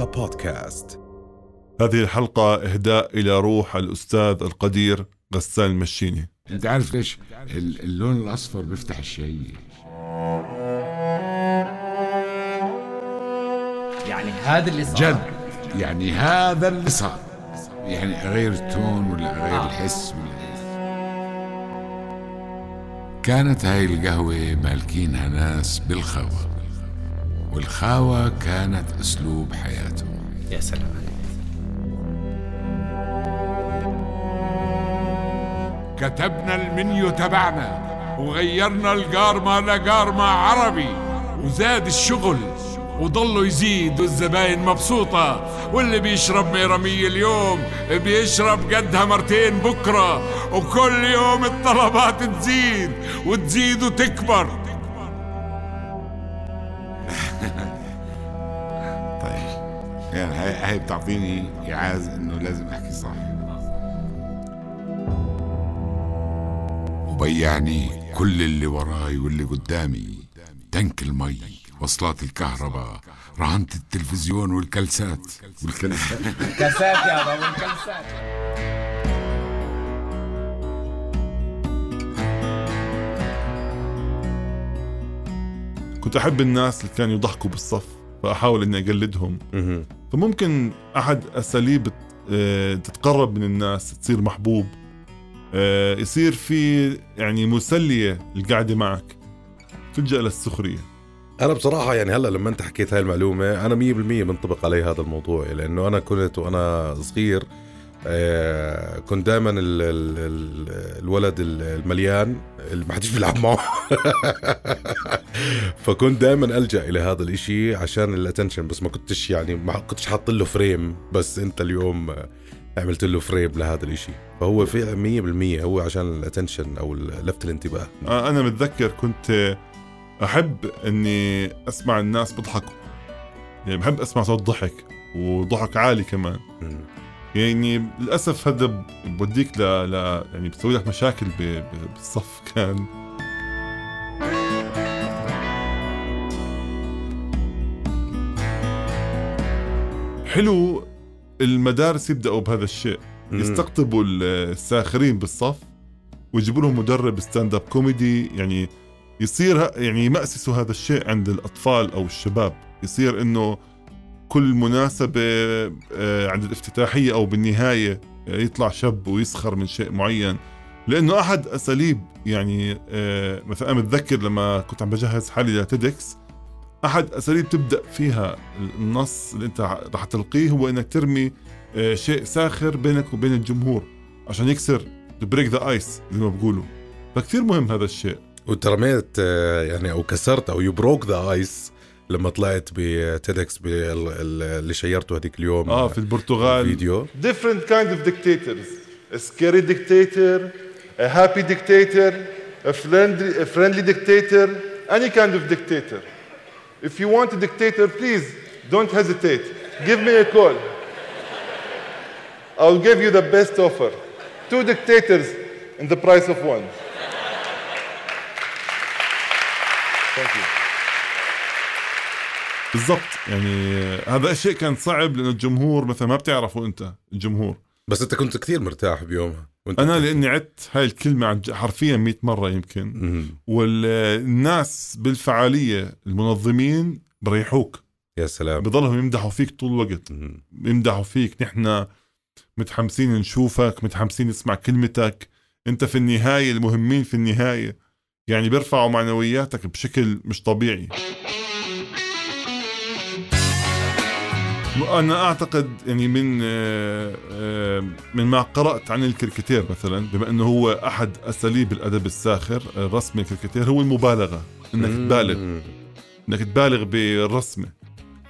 رؤيا بودكاست هذه الحلقة إهداء إلى روح الأستاذ القدير غسان المشيني. أنت عارف ليش؟ ال- اللون الأصفر بيفتح الشهيه يعني هذا اللي صار. جد. يعني هذا اللي صار. يعني اغير التون ولا اغير الحس ولا كانت هاي القهوة مالكينها ناس بالخاوة والخاوة كانت أسلوب حياتهم يا سلام عليك. كتبنا المنيو تبعنا وغيرنا القارمة لقارمة عربي وزاد الشغل وضلوا يزيد والزباين مبسوطة واللي بيشرب ميرمية اليوم بيشرب قدها مرتين بكرة وكل يوم الطلبات تزيد وتزيد وتكبر. يعني هاي هاي بتعطيني إعاز إنه لازم أحكي صح. وبيعني كل اللي وراي واللي قدامي. تنك المي وصلات الكهرباء رهنة التلفزيون والكلسات. والكلسات كاسات يا بابا الكاسات كنت أحب الناس اللي كانوا يضحكوا بالصف فأحاول إني أقلدهم. فممكن أحد أساليب آه، تتقرب من الناس تصير محبوب آه، يصير في يعني مسلية القعدة معك تلجأ للسخرية أنا بصراحة يعني هلأ لما أنت حكيت هاي المعلومة أنا 100% منطبق علي هذا الموضوع لأنه أنا كنت وأنا صغير كنت دائما ال ال ال الولد المليان اللي ما حدش بيلعب معه. فكنت دائما ألجأ إلى هذا الإشي عشان ال attention بس ما كنتش يعني ما كنتش حاط له frame بس أنت اليوم آه، عملت له frame لهذا الإشي. فهو في 100% هو عشان ال attention أو لفت الانتباه. آه، أنا متذكر كنت أحب إني أسمع الناس بيضحكوا يعني بحب أسمع صوت ضحك وضحك عالي كمان. يعني للأسف هذا بوديك ل... ل... يعني بتسوي لك مشاكل ب... ب... بالصف كان. حلو المدارس يبدأوا بهذا الشيء. يستقطبوا الساخرين بالصف ويجيبوا لهم مدرب stand-up comedy يعني يصير يعني يمأسسوا هذا الشيء عند الأطفال أو الشباب. يصير إنه كل مناسبة آه، عند الافتتاحية أو بالنهاية آه، يطلع شاب ويسخر من شيء معين. لأنه أحد أساليب يعني آه، مثلا أنا متذكر لما كنت عم بجهز حالي ل TEDx أحد أساليب تبدأ فيها النص اللي أنت رح تلقيه هو إنك ترمي شيء ساخر بينك وبين الجمهور عشان يكسر بريك ذا ايس زي ما بقولوا. فكتير مهم هذا الشيء. وانت رميت يعني أو كسرت أو you broke the ice لما طلعت ب TEDx اللي شيرته هذيك اليوم آه في البرتغال. فيديو. different kind of dictators scary dictator happy dictator friendly dictator any kind of dictator if you want a dictator please don't hesitate. Give me a call. I'll give you the best offer. Two dictators in the price of one. Thank you. بالضبط. يعني هذا الشيء كان صعب لأنه الجمهور مثلا ما بتعرفه أنت الجمهور. بس أنت كنت كثير مرتاح بيومها وأنت أنا بتحكي. لأني عدت هاي الكلمة عن- حرفيا 100 مرة يمكن. مم. والناس بالفعالية المنظمين بريحوك. يا سلام. بضلهم يمدحوا فيك طول الوقت. مم. يمدحوا فيك. نحن متحمسين نشوفك متحمسين نسمع كلمتك. أنت في النهاية المهمين في النهاية. يعني بيرفعوا معنوياتك بشكل مش طبيعي. أنا أعتقد يعني من آه، آه، من ما قرأت عن الكريكاتير مثلا بما إنه هو أحد أساليب الأدب الساخر رسم الكريكاتير هو المبالغة إنك تبالغ. إنك تبالغ بالرسمة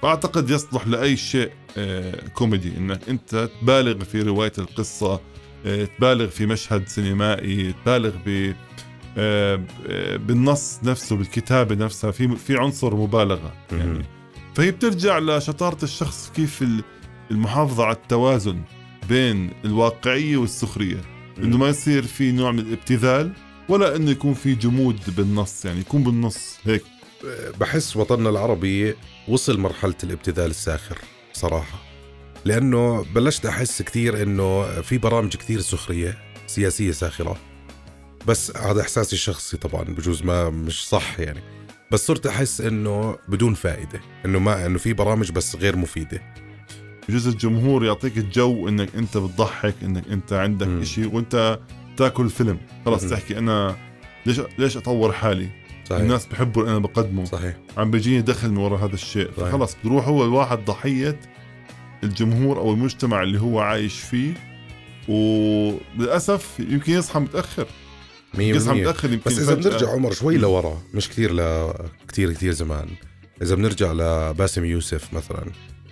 فأعتقد يصلح لأي شيء آه، كوميدي إنك أنت تبالغ في رواية القصة تبالغ في مشهد سينمائي تبالغ ب بالنص نفسه بالكتابة نفسها في في عنصر مبالغة يعني. فهي بترجع لشطارة الشخص كيف ال- المحافظة على التوازن بين الواقعية والسخرية. إنه ما يصير في نوع من الابتذال ولا إنه يكون في جمود بالنص يعني يكون بالنص هيك. بحس وطننا العربي وصل مرحلة الابتذال الساخر صراحة. لأنه بلشت أحس كثير إنه في برامج كثير سخرية سياسية ساخرة. بس هذا إحساسي الشخصي طبعا بجوز ما مش صح يعني. بس صرت أحس إنه بدون فائدة إنه ما إنه في برامج بس غير مفيدة. بجوز الجمهور يعطيك الجو إنك أنت بتضحك إنك أنت عندك. شيء وأنت تاكل فيلم. خلص. تحكي أنا ليش ليش أطور حالي؟ صحيح. الناس بحبوا اللي أنا بقدمه. صحيح. عم بيجيني دخل من وراء هذا الشيء. صحيح. فخلص بروح هو الواحد ضحية الجمهور أو المجتمع اللي هو عايش فيه وللأسف يمكن يصحى متأخر. 100% يصحى متأخر يمكن بس إذا. بنرجع عمر شوي لورا مش كثير ل كثير زمان إذا بنرجع لباسم يوسف مثلا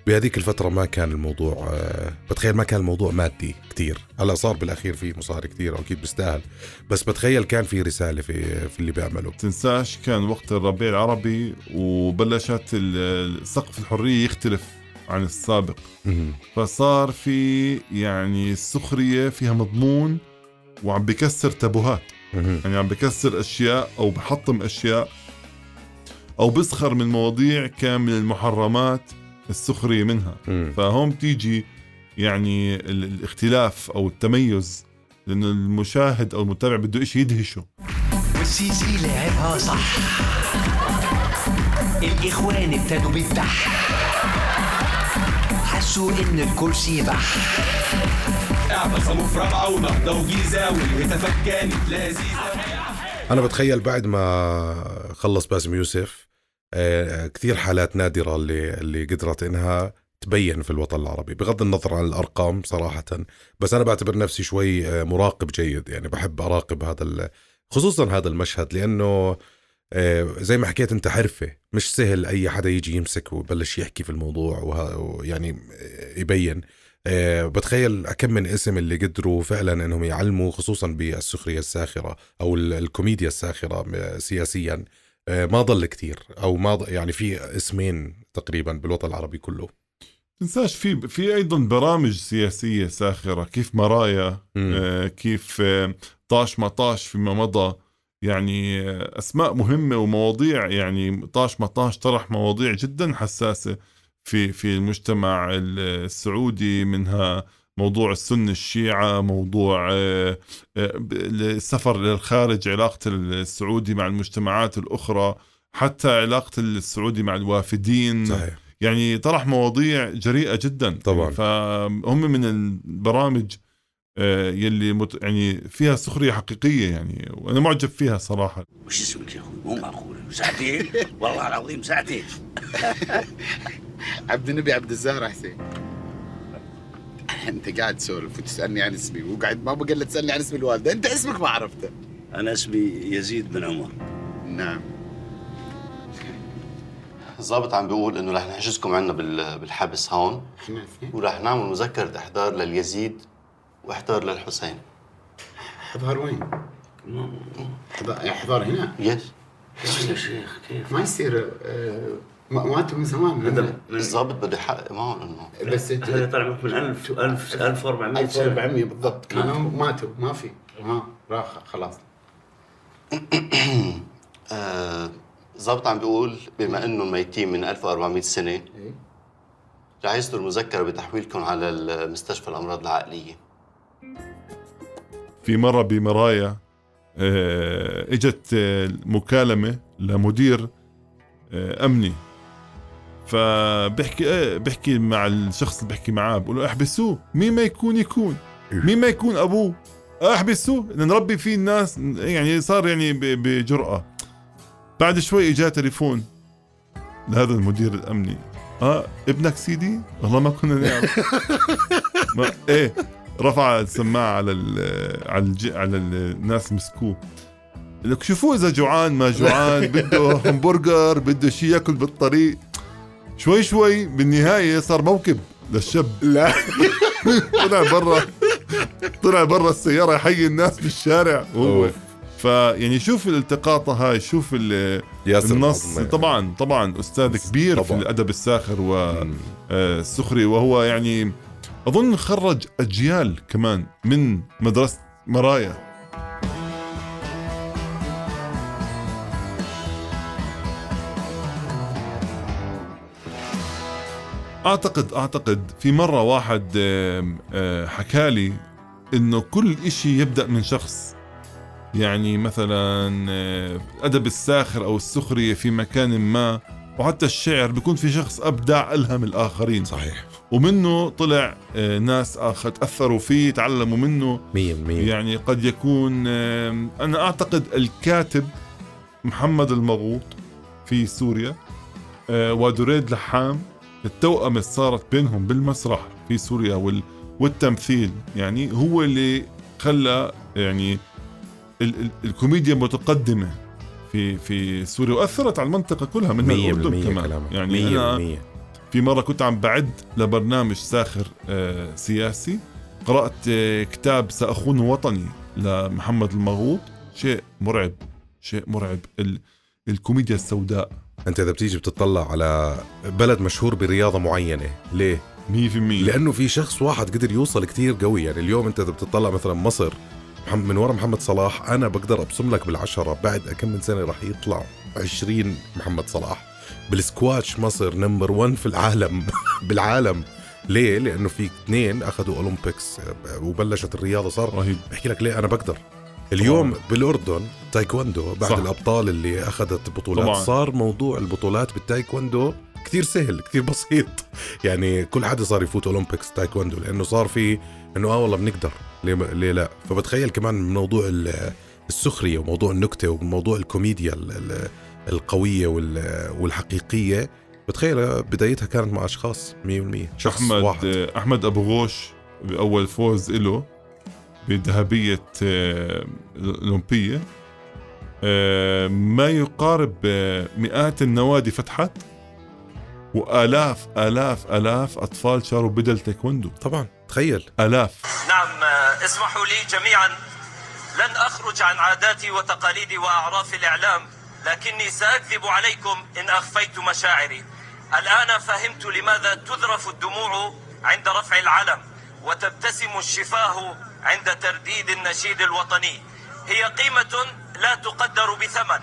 بهذيك الفترة ما كان الموضوع آه، بتخيل ما كان الموضوع مادي كتير هلأ صار بالأخير في مصاري كتير واكيد بيستاهل بس بتخيل كان في رسالة في في اللي بيعمله تنساش كان وقت الربيع العربي وبلشت سقف الحرية يختلف عن السابق. فصار في يعني السخرية فيها مضمون وعم بكسر تابوهات. يعني عم بكسر أشياء أو بحطم أشياء أو بسخر من مواضيع كان من المحرمات السخرية منها. مم. فهون بتيجي يعني ال- الاختلاف أو التميز لأنه المشاهد أو المتابع بده شيء يدهشه. والسيسي لعبها صح. الإخوان ابتدوا بالدح. حسوا إن الكرسي بح. لذيذة أنا بتخيل بعد ما خلص باسم يوسف آه، كثير حالات نادرة اللي اللي قدرت إنها تبين في الوطن العربي بغض النظر عن الأرقام صراحة. بس أنا بعتبر نفسي شوي آه، مراقب جيد يعني بحب أراقب هذا خصوصا هذا المشهد لأنه آه، زي ما حكيت أنت حرفة مش سهل أي حدا يجي يمسك ويبلش يحكي في الموضوع ويعني يبين. بتخيل كم من اسم اللي قدروا فعلا إنهم يعلموا خصوصا بالسخرية الساخرة أو ال- الكوميديا الساخرة سياسيا. آه، ما ضل كثير أو ما ض... يعني في اسمين تقريبا بالوطن العربي كله. تنساش في في أيضا برامج سياسية ساخرة كيف مرايا. آه كيف آه طاش ما طاش فيما مضى. يعني آه أسماء مهمة ومواضيع يعني طاش ما طاش طرح مواضيع جدا حساسة. في في المجتمع ال- السعودي منها موضوع السنة الشيعة موضوع آه، آه، السفر للخارج علاقة السعودي مع المجتمعات الأخرى حتى علاقة السعودي مع الوافدين. صحيح. يعني طرح مواضيع جريئة جدا. طبعاً. فهم من البرامج يلي مت يعني فيها سخرية حقيقية يعني وأنا معجب فيها صراحة. وش اسمك يا أخوي؟ مو معقول. ساعتين؟ والله العظيم ساعتين. عبد النبي عبد الزهر حسين. أنت قاعد تسولف وتسألني عن اسمي وقاعد ما بقى إلا تسألني عن اسم الوالدة. أنت اسمك ما عرفته. أنا اسمي يزيد بن عمر. نعم. الضابط عم بيقول إنه رح نحجزكم عنا بال- بالحبس هون. ورح نعمل مذكرة أحضار لليزيد واحضار للحسين. حضار وين؟ حضار, حضار هنا؟ يس. يا شيخ كيف؟ ما يصير آه، ما- ماتوا من زمان. الضابط بده يحقق معهم إنه. بس هذا طلع من 1000 1000 1400 سنه 1400 بالضبط. كانوا ماتوا ما في. ها راح خلاص. آه، الضابط عم بيقول بما إنه الميتين من 1400 سنة إيه. رح يصدر مذكرة بتحويلكم على المستشفى الأمراض العقلية. في مرة بمرايا آه، إجت آه، مكالمة لمدير آه، أمني. فبحكي بحكي مع الشخص اللي بحكي معاه بقول له أحبسوه مين ما يكون يكون. مين ما يكون أبوه. أحبسوه نربي فيه الناس يعني صار يعني بجرأة. بعد شوي اجى تليفون لهذا المدير الأمني. آه ابنك سيدي؟ والله ما كنا نعرف. ما إيه. رفع السماعة على ال على الج على الناس مسكوه. لك شوفوه إذا جوعان ما جوعان بده همبرجر بده شيء ياكل بالطريق. شوي شوي بالنهاية صار موكب للشاب لا. طلع برا. طلع برا السيارة يحيي الناس بالشارع وهو أوف. فيعني شوف الالتقاطه هاي شوف ياسر النص. طبعا طبعا أستاذ كبير في طبعاً. الأدب الساخر. والسخري وهو يعني أظن خرج أجيال كمان من مدرسة مرايا. أعتقد أعتقد في مرة واحد آه، حكالي إنه كل إشي يبدأ من شخص. يعني مثلا آه، أدب الساخر أو السخرية في مكان ما وحتى الشعر بيكون في شخص أبدع ألهم الآخرين. صحيح. ومنه طلع آه، ناس آخر تأثروا فيه تعلموا منه. 100% يعني قد يكون أنا أعتقد الكاتب محمد المغوط في سوريا آه، ودريد لحام التوأمة اللي صارت بينهم بالمسرح في سوريا وال والتمثيل. يعني هو اللي خلى يعني ال ال الكوميديا متقدمة في في سوريا وأثرت على المنطقة كلها من 100% الأردن كمان. يعني أنا 100% في مرة كنت عم بعد لبرنامج ساخر آه، سياسي. قرأت آه، كتاب سأخون وطني لمحمد المغوط. شيء مرعب شيء مرعب. ال... الكوميديا السوداء. أنت إذا بتيجي بتطلع على بلد مشهور برياضة معينة ليه؟ 100% لأنه في شخص واحد قدر يوصل كتير قوي. يعني اليوم أنت إذا بتطلع مثلا مصر من ورا محمد صلاح أنا بقدر أبصم لك بالعشرة. بعد كم من سنة راح يطلع 20 محمد صلاح. بالسكواش مصر number 1 في العالم بالعالم ليه؟ لأنه في اثنين أخذوا Olympics وبلشت الرياضة صار رهيب بحكي لك ليه أنا بقدر اليوم طبعاً. بالأردن تايكوندو بعد صح. الأبطال اللي أخذت بطولات طبعاً. صار موضوع البطولات بالتايكوندو كثير سهل كثير بسيط يعني كل حدا صار يفوت Olympics تايكوندو لأنه صار في إنه آه والله بنقدر ليه, ليه لا فبتخيل كمان موضوع ال- السخرية وموضوع النكتة وموضوع الكوميديا ال- ال- القوية وال- والحقيقية. بتخيل بدايتها كانت مع أشخاص 100% شخص أحمد واحد. أحمد أبو غوش بأول فوز له بذهبية آه، الأولمبية. آه، ما يقارب آه، مئات النوادي فتحت وآلاف آلاف آلاف أطفال شاروا بدل تايكوندو. طبعا تخيل. آلاف. نعم اسمحوا لي جميعا لن أخرج عن عاداتي وتقاليدي وأعراف الإعلام. لكني سأكذب عليكم إن أخفيت مشاعري. الآن فهمت لماذا تذرف الدموع عند رفع العلم وتبتسم الشفاه عند ترديد النشيد الوطني. هي قيمة لا تقدر بثمن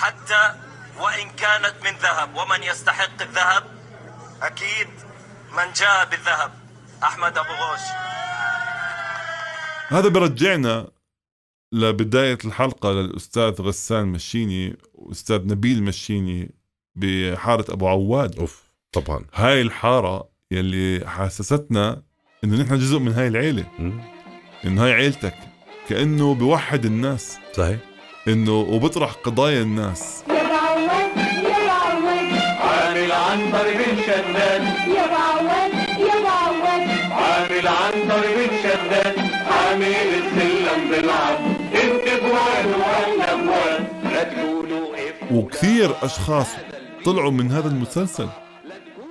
حتى وإن كانت من ذهب. ومن يستحق الذهب؟ أكيد من جاء بالذهب. أحمد أبو غوش. هذا برجعنا لبداية الحلقة للأستاذ غسان مشيني وأستاذ نبيل مشيني بحارة أبو عواد. أوف طبعا. هاي الحارة يلي حسستنا إنه نحن جزء من هاي العيلة. إنه هاي عيلتك. كأنه بوحد الناس. صحيح. إنه وبطرح قضايا الناس. يا بعوض يا بعوض. عامل عنتر بن شداد. يا بعوض يا بعوض. عامل عنتر بن شداد. عامل السلم بالعرض اف وكثير أشخاص طلعوا من هذا المسلسل.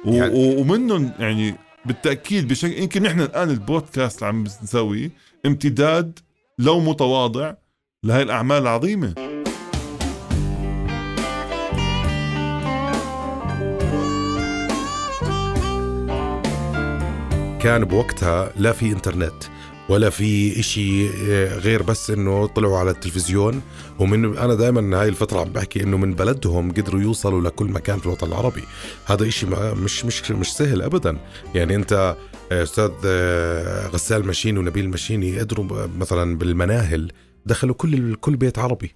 يعني- ومنهم يعني بالتأكيد بشكل يمكن نحن الآن البودكاست اللي عم نسويه امتداد لو متواضع لهي الأعمال العظيمة. كان بوقتها لا في إنترنت. ولا في إشي آه، غير بس إنه طلعوا على التلفزيون. ومن أنا دائما هاي الفترة عم بحكي إنه من بلدهم قدروا يوصلوا لكل مكان في الوطن العربي. هذا ما- مش مش مش سهل ابدا. يعني أنت آه، أستاذ آه، غسال مشيني ونبيل مشيني قدروا مثلا بالمناهل دخلوا كل كل بيت عربي.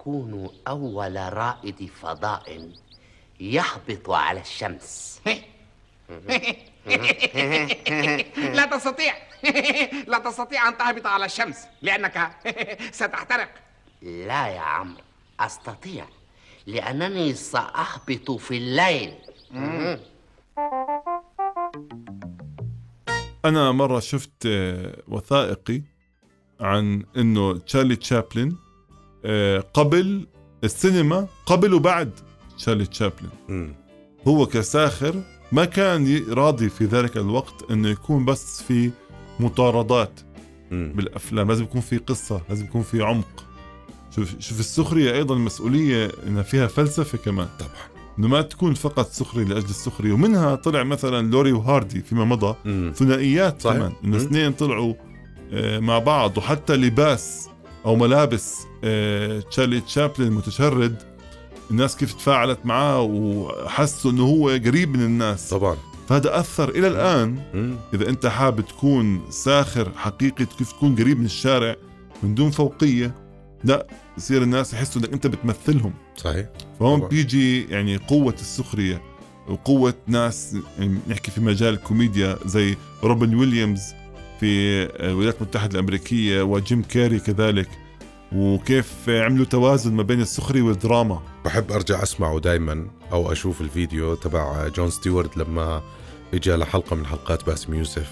سأكون أول رائد فضاء يهبط على الشمس. لا تستطيع. لا تستطيع أن تهبط على الشمس لأنك ستحترق. لا يا عمرو أستطيع لأنني سأهبط في الليل. أنا مرة شفت وثائقي عن إنه تشارلي تشابلن قبل السينما قبل وبعد تشارلي تشابلن. هو كساخر ما كان راضي في ذلك الوقت إنه يكون بس في مطاردات مم. بالأفلام لازم يكون في قصة لازم يكون في عمق شوف شوف السخرية أيضا مسؤولية انها فيها فلسفة كمان طبعا إنه ما تكون فقط سخريه لأجل السخرية ومنها طلع مثلا لوري وهاردي فيما مضى. ثنائيات. كمان إنه. اثنين طلعوا آه، مع بعض وحتى لباس أو ملابس آه، تشارلي تشابلن المتشرد الناس كيف تفاعلت معاه وحسوا إنه هو قريب من الناس. طبعا. فهذا أثر إلى الآن. إذا أنت حابب تكون ساخر حقيقي كيف تكون قريب من الشارع من دون فوقية لا يصير الناس يحسوا إنك أنت بتمثلهم. صحيح. فهون طبعاً. بيجي يعني قوة السخرية وقوة ناس يعني نحكي في مجال الكوميديا زي روبن ويليامز في الولايات المتحدة الأمريكية وجيم كاري كذلك وكيف عملوا توازن ما بين السخرية والدراما؟ بحب أرجع أسمعه دائما أو أشوف الفيديو تبع جون ستيوارت لما اجى لحلقة من حلقات باسم يوسف.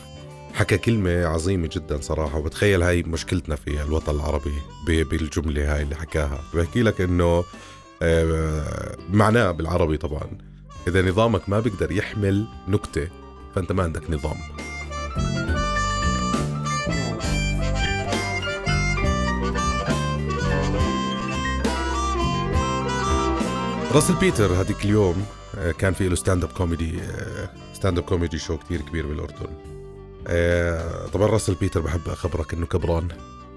حكى كلمة عظيمة جدا صراحة وبتخيل هاي مشكلتنا في الوطن العربي بالجملة هاي اللي حكاها. بحكي لك إنه آه، معناه بالعربي طبعا إذا نظامك ما بيقدر يحمل نكتة فأنت ما عندك نظام. راسل بيتر هذيك اليوم آه، كان في له stand-up comedy stand-up comedy show كتير كبير بالأردن. آه، طبعا راسل بيتر بحب أخبرك إنه كبران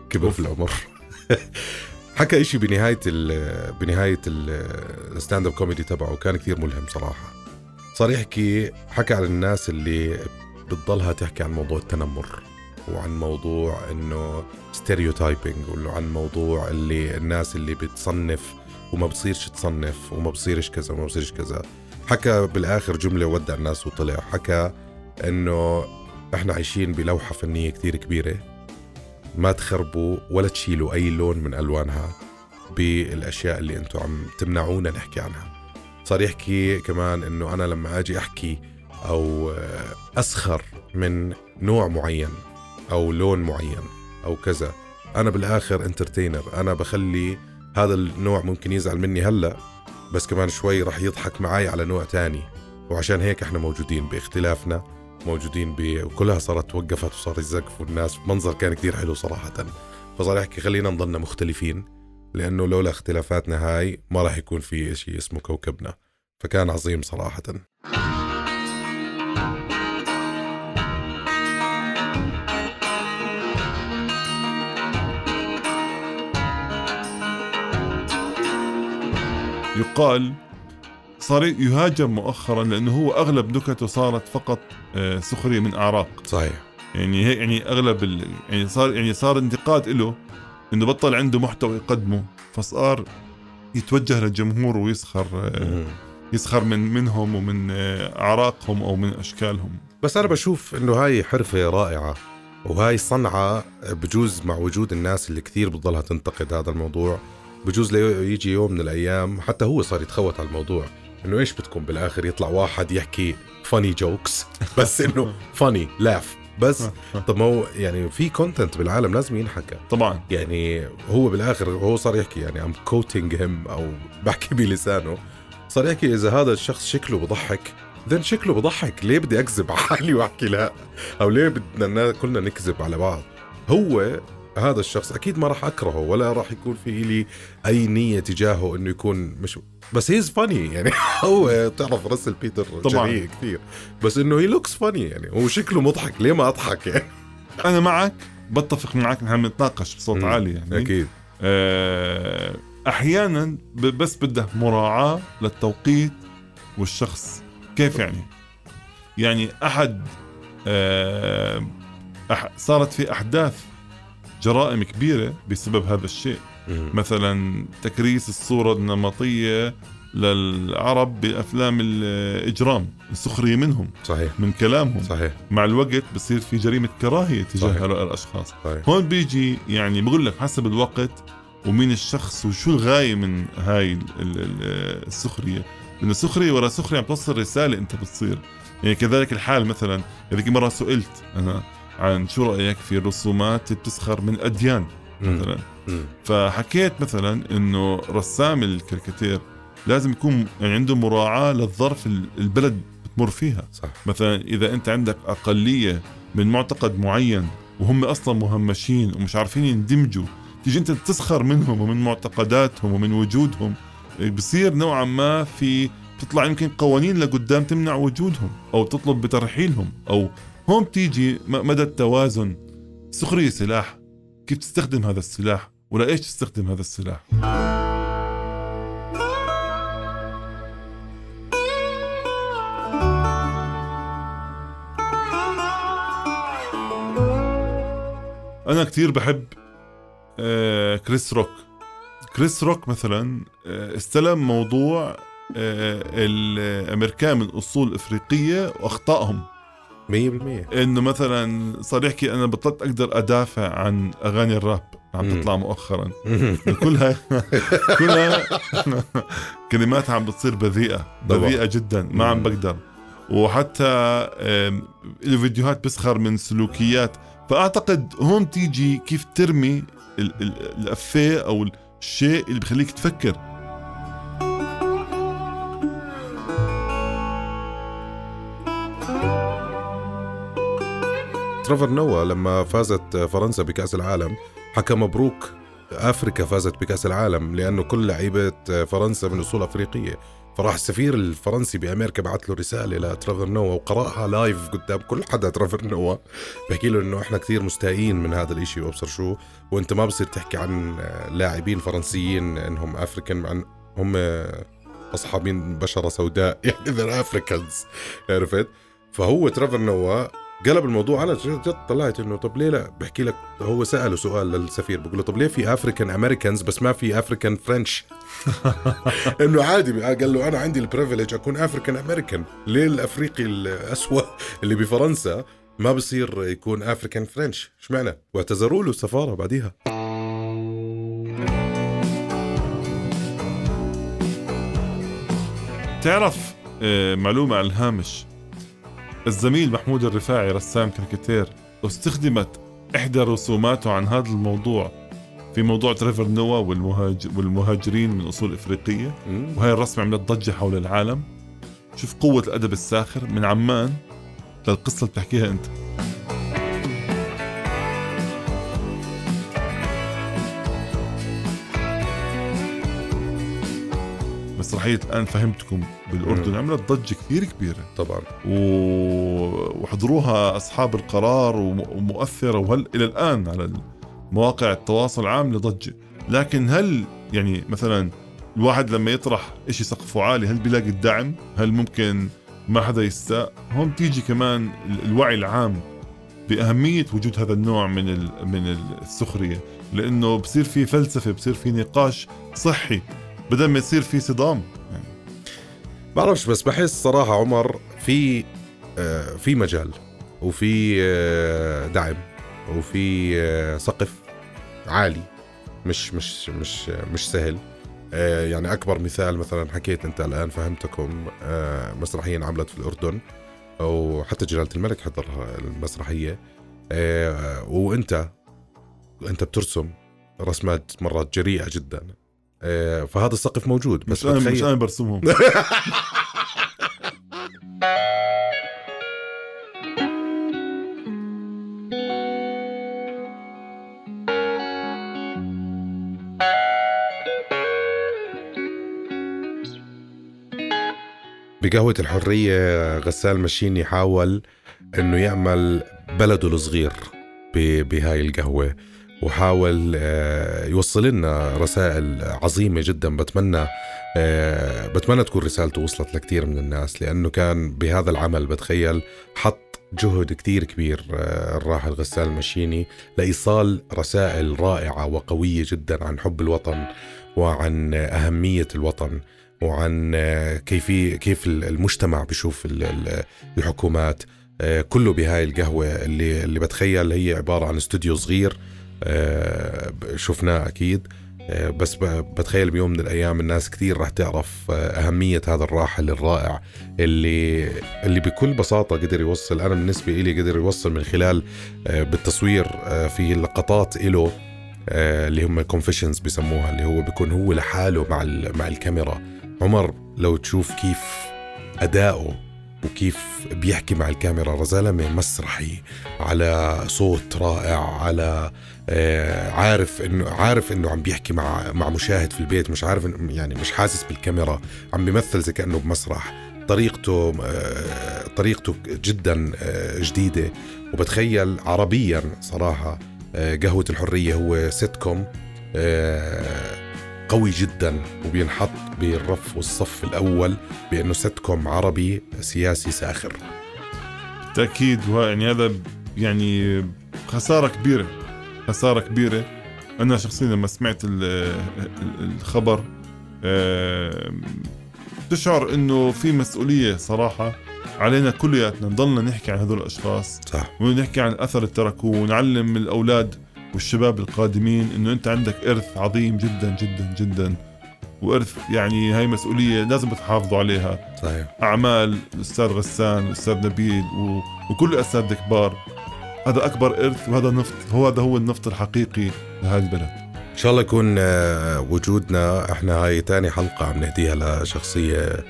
كبر في العمر. حكى إشي بنهاية ال بنهاية ال stand-up comedy تبعه كان كثير ملهم صراحة. صار يحكي حكى عن الناس اللي بتضلها تحكي عن موضوع التنمر وعن موضوع إنه stereotyping وعن موضوع اللي الناس اللي بتصنف وما بتصيرش تصنف وما بصيرش كذا وما بصيرش كذا. حكى بالآخر جملة ودع الناس وطلع. حكى إنه إحنا عايشين بلوحة فنية كثير كبيرة. ما تخربوا ولا تشيلوا أي لون من ألوانها بالأشياء اللي أنتم عم تمنعونا نحكي عنها. صار يحكي كمان إنه أنا لما آجي أحكي أو أسخر من نوع معين أو لون معين أو كذا أنا بالآخر انترتينر أنا بخلي هذا النوع ممكن يزعل مني هلأ بس كمان شوي راح يضحك معي على نوع تاني. وعشان هيك إحنا موجودين باختلافنا موجودين ب وكلها صارت توقفت وصار يزقفوا الناس منظر كان كتير حلو صراحة. فصار يحكي خلينا نضلنا مختلفين لأنه لولا اختلافاتنا هاي ما راح يكون في شيء اسمه كوكبنا. فكان عظيم صراحة. يقال صار يهاجم مؤخرا لأنه هو أغلب نكته صارت فقط آه، سخرية من أعراق. صحيح. يعني هيك يعني أغلب ال... يعني صار يعني صار انتقاد له إنه بطل عنده محتوى يقدمه فصار يتوجه للجمهور ويسخر آه، يسخر من منهم ومن آه، أعراقهم أو من أشكالهم. بس أنا بشوف إنه هاي حرفة رائعة وهاي صنعة بجوز مع وجود الناس اللي كثير بتضلها تنتقد هذا الموضوع. بجوز يجي يوم من الأيام حتى هو صار يتخوت على الموضوع. إنه إيش بدكم بالآخر يطلع واحد يحكي funny jokes بس إنه funny laugh بس طب ما هو يعني في content بالعالم لازم ينحكى. طبعا. يعني هو بالآخر هو صار يحكي يعني I'm quoting him أو بحكي بلسانه. صار يحكي إذا هذا الشخص شكله بضحك then شكله بضحك. ليه بدي أكذب على حالي وأحكي لا؟ أو ليه بدنا نا- كلنا نكذب على بعض؟ هو هذا الشخص أكيد ما راح أكرهه ولا راح يكون في لي أي نية تجاهه إنه يكون مش بس he's funny يعني هو بتعرف راسل بيتر طبعاً. كثير. بس إنه he looks funny يعني هو شكله مضحك ليه ما أضحك؟ يعني. أنا معك بتفق معك نحن نتناقش بصوت. عالي يعني. أكيد. آه، أحيانا بس بده مراعاة للتوقيت والشخص. كيف يعني؟ يعني أحد أح- صارت في أحداث جرائم كبيرة بسبب هذا الشيء. مثلا تكريس الصورة النمطية للعرب بأفلام الإجرام السخرية منهم صحيح. من كلامهم. صحيح. مع الوقت بصير في جريمة كراهية تجاه. هؤلاء الأشخاص. صحيح. هون بيجي يعني بقول لك حسب الوقت ومين الشخص وشو الغاية من هاي ال- ال- السخرية. لأنه سخريه ورا سخريه عم توصل رسالة أنت بتصير. يعني كذلك الحال مثلا هذيك مرة سئلت أنا عن شو رأيك في الرسومات اللي بتسخر من أديان مثلا. فحكيت مثلا إنه رسام الكاريكاتير لازم يكون يعني عنده مراعاة للظرف ال- البلد بتمر فيها. صح. مثلا إذا أنت عندك أقلية من معتقد معين وهم أصلا مهمشين ومش عارفين يندمجوا تيجي أنت تسخر منهم ومن معتقداتهم ومن وجودهم بصير نوعا ما في بتطلع يمكن قوانين لقدام تمنع وجودهم أو تطلب بترحيلهم أو هون بتيجي مدى التوازن. السخريه سلاح. كيف تستخدم هذا السلاح؟ ولا إيش تستخدم هذا السلاح؟ أنا كثير بحب آه، كريس روك. كريس روك مثلا آه، استلم موضوع آه، الامريكان من أصول إفريقية واخطائهم 100% إنه مثلا صار يحكي أنا بطلت أقدر أدافع عن أغاني الراب عم. تطلع مؤخرا. كلها كلها كلماتها عم بتصير بذيئة. بذيئة جدا. ما عم. بقدر. وحتى آم، له فيديوهات بسخر من سلوكيات. فأعتقد هون تيجي كيف ترمي ال- ال- الأفيه أو الشيء اللي بخليك تفكر. ترافر نوا لما فازت فرنسا بكأس العالم حكى مبروك أفريكا فازت بكأس العالم لأنه كل لعيبة فرنسا من أصول أفريقية. فراح السفير الفرنسي بأمريكا بعث له رسالة لترافر نوا وقرأها لايف قدام كل حدا ترافر نوا بحكي له إنه إحنا كثير مستائين من هذا الإشي وأبصر شو وأنت ما بصير تحكي عن لاعبين فرنسيين إنهم African مع هم أصحابين بشرة سوداء يعني they're Africans عرفت؟ فهو تريفر نوا قلب الموضوع أنا جد جد طلعت إنه طب ليه لا؟ بحكي لك هو سأله سؤال للسفير بقول له طب ليه في African Americans بس ما في African French إنه عادي قال له أنا عندي ال privilege أكون African American ليه الأفريقي الأسود اللي بفرنسا ما بصير يكون African French اشمعنى واعتذروا له السفارة بعديها. تعرف آه، معلومة على الهامش. الزميل محمود الرفاعي رسام كاريكاتير استخدمت إحدى رسوماته عن هذا الموضوع في موضوع تريفر نوا والمهاج والمهاجرين من أصول إفريقية. وهي الرسمة عملت ضجة حول العالم. شوف قوة الأدب الساخر من عمان للقصة اللي بتحكيها أنت. مسرحية الآن فهمتكم بالأردن مم. عملت ضجة كثير كبيرة. طبعا. و- وحضروها أصحاب القرار وم- ومؤثرة وهل إلى الآن على مواقع التواصل عاملة ضجة لكن هل يعني مثلا الواحد لما يطرح إشي سقفه عالي هل بيلاقي الدعم؟ هل ممكن ما حدا يستاء؟ هون تيجي كمان ال- الوعي العام بأهمية وجود هذا النوع من ال- من السخرية. لأنه بصير في فلسفة بصير في نقاش صحي. بدل ما يصير في صدام. بعرفش بس بحس صراحة عمر في آه، في مجال وفي آه، دعم وفي آه، سقف عالي مش مش مش مش سهل. يعني أكبر مثال مثلا حكيت أنت الآن فهمتكم مسرحيه انعملت في الأردن وحتى جلالة الملك حضر المسرحية. وأنت أنت بترسم رسمات مرات جريئة جدا. فهذا السقف موجود بس مش أنا مش أنا برسمهم. بقهوة الحرية غسال مشيني حاول إنه يعمل بلده الصغير بهاي القهوة. وحاول آه، يوصل لنا رسائل عظيمة جدا. بتمنى آه، بتمنى تكون رسالته وصلت لكثير من الناس لأنه كان بهذا العمل بتخيل حط جهد كتير كبير آه، الراحل غسال المشيني لإيصال رسائل رائعة وقوية جدا عن حب الوطن وعن أهمية الوطن وعن كيفي كيف المجتمع ال- الحكومات. كله بهاي القهوة اللي اللي بتخيل هي عبارة عن استوديو صغير شفناه أكيد. آه، بس بتخيل بيوم من الأيام الناس كثير راح تعرف آه، أهمية هذا الراحل الرائع اللي اللي بكل بساطة قدر يوصل أنا بالنسبة إلي قدر يوصل من خلال آه، بالتصوير آه، في لقطات آه، اللي هم كونفيشنز بسموها اللي هو بيكون هو لحاله مع مع الكاميرا. عمر لو تشوف كيف أداؤه وكيف بيحكي مع الكاميرا زلمة مسرحي على صوت رائع على آه، عارف انه عارف إنه عم بيحكي مع مع مشاهد في البيت مش عارف يعني مش حاسس بالكاميرا. عم بيمثل زي كأنه بمسرح. طريقته آه، طريقته جدا آه، جديدة. وبتخيل عربيا صراحة آه، قهوة الحرية هو سيت كوم آه، قوي جدا. وبينحط بالرف والصف الأول بأنه سيت كوم عربي سياسي ساخر. بالتأكيد يعني هذا يعني خسارة كبيرة. خسارة كبيرة. أنا شخصيا لما سمعت ال- ال- الخبر تشعر إنه في مسؤولية صراحة علينا كلياتنا. نضلنا نحكي عن هذول الأشخاص صح. ونحكي عن الاثر اللي تركوه ونعلم الأولاد والشباب القادمين إنه أنت عندك إرث عظيم جدا جدا جدا. وإرث يعني هاي مسؤولية لازم تحافظوا عليها. صحيح. أعمال الأستاذ غسان الأستاذ نبيل و... وكل الاساتذه الكبار. هذا أكبر إرث وهذا نفط هو هذا هو النفط الحقيقي لهذا البلد. إن شاء الله يكون آه، وجودنا إحنا هاي تاني حلقة عم نهديها لشخصية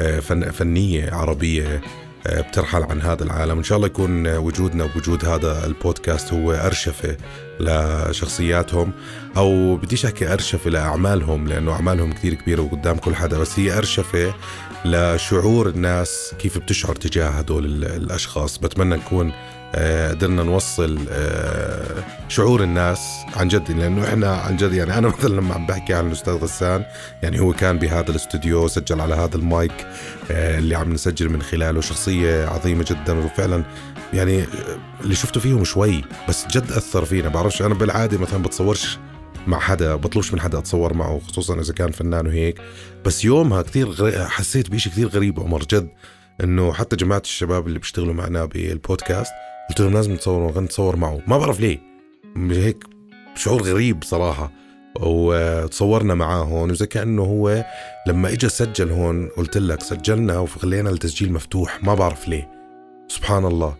آه، فن فنية عربية آه، بترحل عن هذا العالم. إن شاء الله يكون وجودنا ووجود هذا البودكاست هو أرشفة لشخصياتهم. أو بديش أحكي أرشفة لأعمالهم لأنه أعمالهم كثير كبيرة وقدام كل حدا بس هي أرشفة لشعور الناس كيف بتشعر تجاه هدول ال- الأشخاص. بتمنى نكون قدرنا نوصل آه، شعور الناس عن جد. لأنه إحنا عن جد يعني أنا مثلا لما عم بحكي عن الأستاذ غسان يعني هو كان بهذا الاستوديو سجل على هذا المايك آه، اللي عم نسجل من خلاله شخصية عظيمة جدا. وفعلا يعني آه، اللي شفته فيهم شوي بس جد أثر فينا. بعرفش أنا بالعادة مثلا بتصورش مع حدا بطلبش من حدا أتصور معه خصوصا إذا كان فنان وهيك. بس يومها كثير غري... حسيت بشيء كثير غريب عمر جد. إنه حتى جماعة الشباب اللي بيشتغلوا معنا بالبودكاست قلت لهم لازم نتصور نتصور معه. ما بعرف ليه. هيك شعور غريب صراحة. وتصورنا معاه هون وزي كأنه هو لما اجى سجل هون قلت لك سجلنا وخلينا التسجيل مفتوح. ما بعرف ليه. سبحان الله.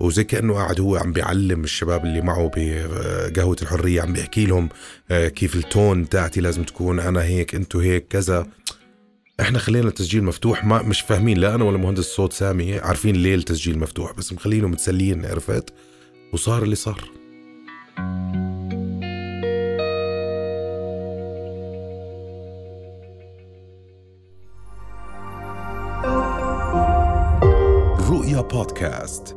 وزي كأنه قاعد هو عم بيعلم الشباب اللي معه بقهوة الحرية عم بيحكي لهم آه، كيف التون تاعتي لازم تكون أنا هيك أنتو هيك كذا. إحنا خلينا التسجيل مفتوح. ما مش فاهمين لا أنا ولا مهندس الصوت سامي عارفين ليه التسجيل مفتوح بس مخلينه متسليين عرفت؟ وصار اللي صار. رؤيا بودكاست.